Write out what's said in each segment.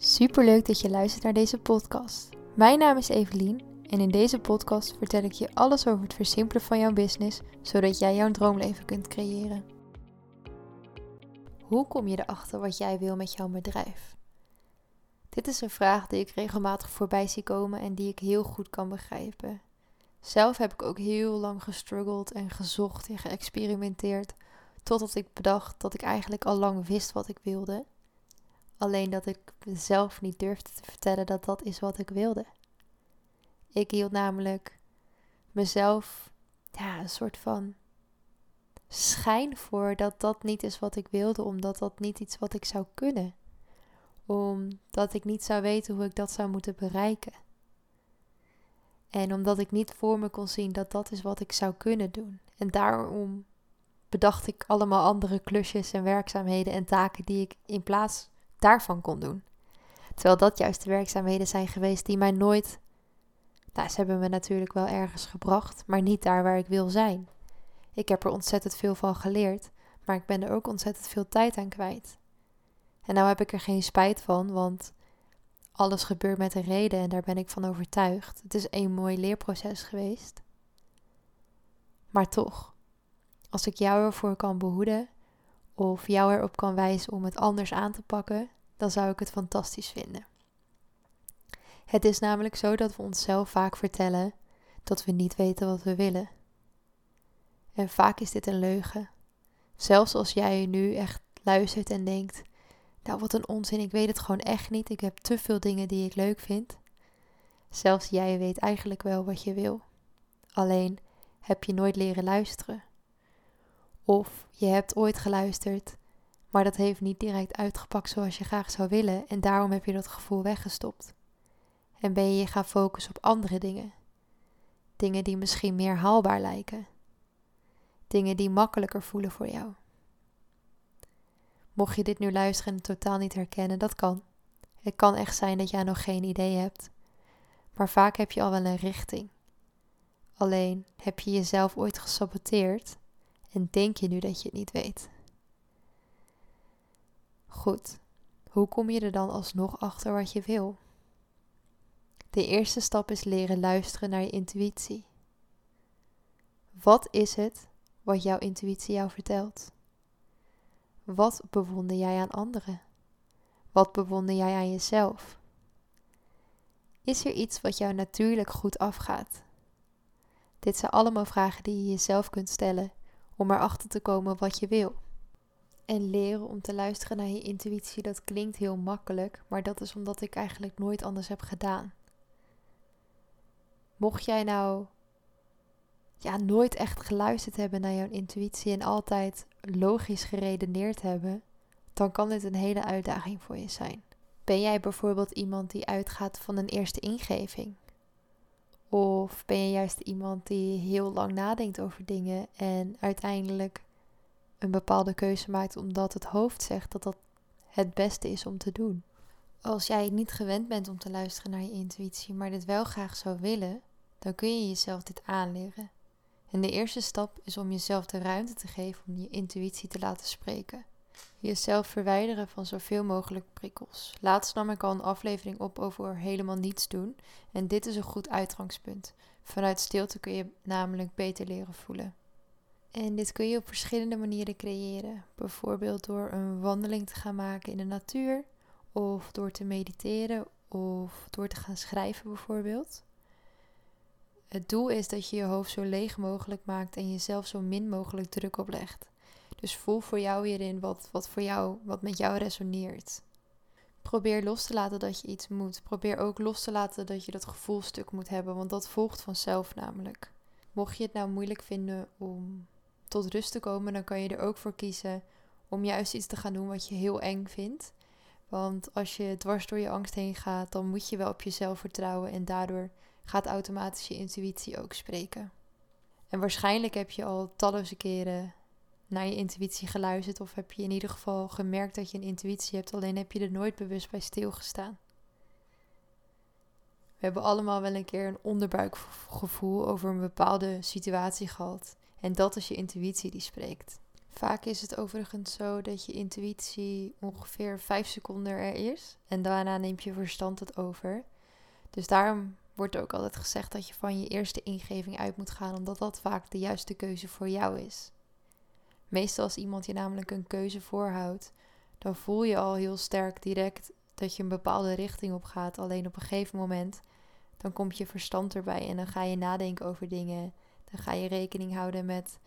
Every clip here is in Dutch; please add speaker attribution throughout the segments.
Speaker 1: Superleuk dat je luistert naar deze podcast. Mijn naam is Evelien en in deze podcast vertel ik je alles over het versimpelen van jouw business, zodat jij jouw droomleven kunt creëren. Hoe kom je erachter wat jij wil met jouw bedrijf? Dit is een vraag die ik regelmatig voorbij zie komen en die ik heel goed kan begrijpen. Zelf heb ik ook heel lang gestruggeld en gezocht en geëxperimenteerd, totdat ik bedacht dat ik eigenlijk al lang wist wat ik wilde Alleen dat ik mezelf niet durfde te vertellen dat dat is wat ik wilde. Ik hield namelijk mezelf ja, een soort van schijn voor dat dat niet is wat ik wilde, omdat dat niet iets wat ik zou kunnen. Omdat ik niet zou weten hoe ik dat zou moeten bereiken. En omdat ik niet voor me kon zien dat dat is wat ik zou kunnen doen. En daarom bedacht ik allemaal andere klusjes en werkzaamheden en taken die ik in plaats daarvan kon doen. Terwijl dat juist de werkzaamheden zijn geweest die mij nooit. Nou, ze hebben me natuurlijk wel ergens gebracht, maar niet daar waar ik wil zijn. Ik heb er ontzettend veel van geleerd, maar ik ben er ook ontzettend veel tijd aan kwijt. En nou heb ik er geen spijt van, want alles gebeurt met een reden en daar ben ik van overtuigd. Het is een mooi leerproces geweest. Maar toch, als ik jou ervoor kan behoeden, of jou erop kan wijzen om het anders aan te pakken, dan zou ik het fantastisch vinden. Het is namelijk zo dat we onszelf vaak vertellen dat we niet weten wat we willen. En vaak is dit een leugen. Zelfs als jij nu echt luistert en denkt: Nou, wat een onzin, ik weet het gewoon echt niet. Ik heb te veel dingen die ik leuk vind. Zelfs jij weet eigenlijk wel wat je wil. Alleen heb je nooit leren luisteren. Of je hebt ooit geluisterd, maar dat heeft niet direct uitgepakt zoals je graag zou willen en daarom heb je dat gevoel weggestopt. En ben je je gaan focussen op andere dingen. Dingen die misschien meer haalbaar lijken. Dingen die makkelijker voelen voor jou. Mocht je dit nu luisteren en totaal niet herkennen, dat kan. Het kan echt zijn dat jij nog geen idee hebt. Maar vaak heb je al wel een richting. Alleen heb je jezelf ooit gesaboteerd en denk je nu dat je het niet weet? Goed, hoe kom je er dan alsnog achter wat je wil? De eerste stap is leren luisteren naar je intuïtie. Wat is het wat jouw intuïtie jou vertelt? Wat bewonder jij aan anderen? Wat bewonder jij aan jezelf? Is er iets wat jou natuurlijk goed afgaat? Dit zijn allemaal vragen die je jezelf kunt stellen om erachter te komen wat je wil. En leren om te luisteren naar je intuïtie, dat klinkt heel makkelijk, maar dat is omdat ik eigenlijk nooit anders heb gedaan. Mocht jij nou ja, nooit echt geluisterd hebben naar jouw intuïtie en altijd logisch geredeneerd hebben, dan kan dit een hele uitdaging voor je zijn. Ben jij bijvoorbeeld iemand die uitgaat van een eerste ingeving? Of ben je juist iemand die heel lang nadenkt over dingen en uiteindelijk een bepaalde keuze maakt omdat het hoofd zegt dat dat het beste is om te doen? Als jij niet gewend bent om te luisteren naar je intuïtie, maar dit wel graag zou willen, dan kun je jezelf dit aanleren. En de eerste stap is om jezelf de ruimte te geven om je intuïtie te laten spreken. Jezelf verwijderen van zoveel mogelijk prikkels. Laatst nam ik al een aflevering op over helemaal niets doen. En dit is een goed uitgangspunt. Vanuit stilte kun je namelijk beter leren voelen. En dit kun je op verschillende manieren creëren. Bijvoorbeeld door een wandeling te gaan maken in de natuur. Of door te mediteren. Of door te gaan schrijven bijvoorbeeld. Het doel is dat je je hoofd zo leeg mogelijk maakt en jezelf zo min mogelijk druk oplegt. Dus voel voor jou hierin wat, wat voor jou, wat met jou resoneert. Probeer los te laten dat je iets moet. Probeer ook los te laten dat je dat gevoelstuk moet hebben, want dat volgt vanzelf namelijk. Mocht je het nou moeilijk vinden om tot rust te komen, dan kan je er ook voor kiezen om juist iets te gaan doen wat je heel eng vindt. Want als je dwars door je angst heen gaat, dan moet je wel op jezelf vertrouwen en daardoor gaat automatisch je intuïtie ook spreken. En waarschijnlijk heb je al talloze keren naar je intuïtie geluisterd of heb je in ieder geval gemerkt dat je een intuïtie hebt, alleen heb je er nooit bewust bij stilgestaan. We hebben allemaal wel een keer een onderbuikgevoel over een bepaalde situatie gehad. En dat is je intuïtie die spreekt. Vaak is het overigens zo dat je intuïtie ongeveer 5 seconden er is en daarna neemt je verstand het over. Dus daarom wordt ook altijd gezegd dat je van je eerste ingeving uit moet gaan, omdat dat vaak de juiste keuze voor jou is. Meestal als iemand je namelijk een keuze voorhoudt, dan voel je al heel sterk direct dat je een bepaalde richting op gaat. Alleen op een gegeven moment, dan komt je verstand erbij en dan ga je nadenken over dingen. Dan ga je rekening houden met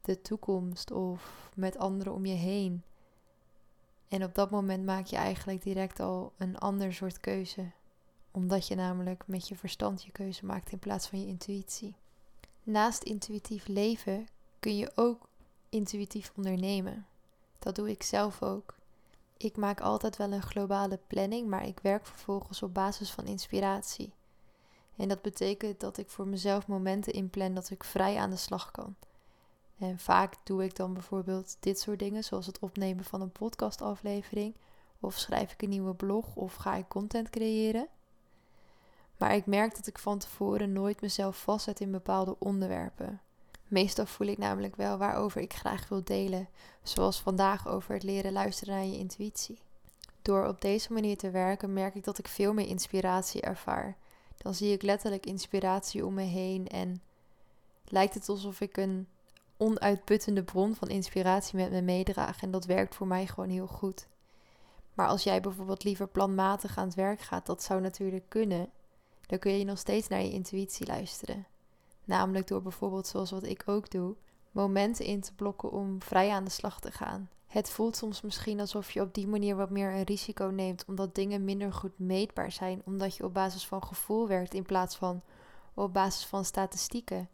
Speaker 1: de toekomst of met anderen om je heen. En op dat moment maak je eigenlijk direct al een ander soort keuze. Omdat je namelijk met je verstand je keuze maakt in plaats van je intuïtie. Naast intuïtief leven kun je ook intuïtief ondernemen. Dat doe ik zelf ook. Ik maak altijd wel een globale planning, maar ik werk vervolgens op basis van inspiratie. En dat betekent dat ik voor mezelf momenten inplan dat ik vrij aan de slag kan. En vaak doe ik dan bijvoorbeeld dit soort dingen, zoals het opnemen van een podcastaflevering, of schrijf ik een nieuwe blog, of ga ik content creëren. Maar ik merk dat ik van tevoren nooit mezelf vastzet in bepaalde onderwerpen. Meestal voel ik namelijk wel waarover ik graag wil delen, zoals vandaag over het leren luisteren naar je intuïtie. Door op deze manier te werken merk ik dat ik veel meer inspiratie ervaar. Dan zie ik letterlijk inspiratie om me heen en lijkt het alsof ik een onuitputtende bron van inspiratie met me meedraag en dat werkt voor mij gewoon heel goed. Maar als jij bijvoorbeeld liever planmatig aan het werk gaat, dat zou natuurlijk kunnen, dan kun je nog steeds naar je intuïtie luisteren. Namelijk door bijvoorbeeld, zoals wat ik ook doe, momenten in te blokken om vrij aan de slag te gaan. Het voelt soms misschien alsof je op die manier wat meer een risico neemt, omdat dingen minder goed meetbaar zijn, omdat je op basis van gevoel werkt in plaats van op basis van statistieken.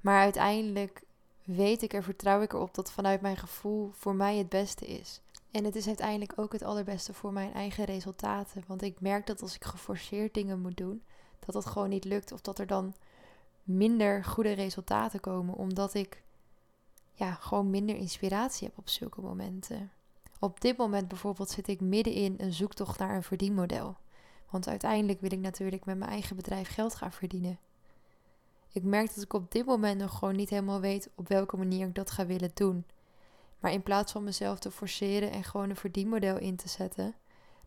Speaker 1: Maar uiteindelijk weet ik er, vertrouw ik erop dat vanuit mijn gevoel voor mij het beste is. En het is uiteindelijk ook het allerbeste voor mijn eigen resultaten. Want ik merk dat als ik geforceerd dingen moet doen, dat dat gewoon niet lukt. Of dat er dan minder goede resultaten komen, omdat ik ja, gewoon minder inspiratie heb op zulke momenten. Op dit moment bijvoorbeeld zit ik midden in een zoektocht naar een verdienmodel. Want uiteindelijk wil ik natuurlijk met mijn eigen bedrijf geld gaan verdienen. Ik merk dat ik op dit moment nog gewoon niet helemaal weet op welke manier ik dat ga willen doen. Maar in plaats van mezelf te forceren en gewoon een verdienmodel in te zetten,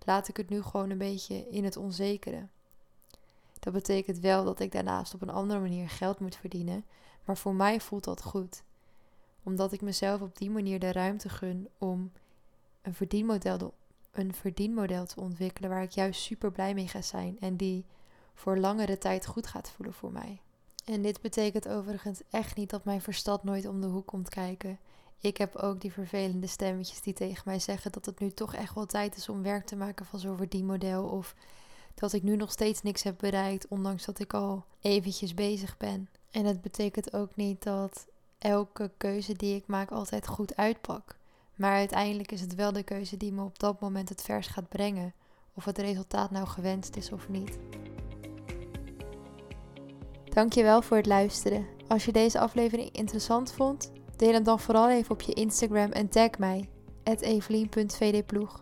Speaker 1: laat ik het nu gewoon een beetje in het onzekere. Dat betekent wel dat ik daarnaast op een andere manier geld moet verdienen, maar voor mij voelt dat goed. Omdat ik mezelf op die manier de ruimte gun om een verdienmodel, een verdienmodel te ontwikkelen waar ik juist super blij mee ga zijn en die voor langere tijd goed gaat voelen voor mij. En dit betekent overigens echt niet dat mijn verstand nooit om de hoek komt kijken. Ik heb ook die vervelende stemmetjes die tegen mij zeggen dat het nu toch echt wel tijd is om werk te maken van zo'n verdienmodel. Of dat ik nu nog steeds niks heb bereikt, ondanks dat ik al eventjes bezig ben. En het betekent ook niet dat elke keuze die ik maak altijd goed uitpak. Maar uiteindelijk is het wel de keuze die me op dat moment het vers gaat brengen. Of het resultaat nou gewenst is of niet. Dankjewel voor het luisteren. Als je deze aflevering interessant vond, deel hem dan vooral even op je Instagram en tag mij, evelien.vdploeg.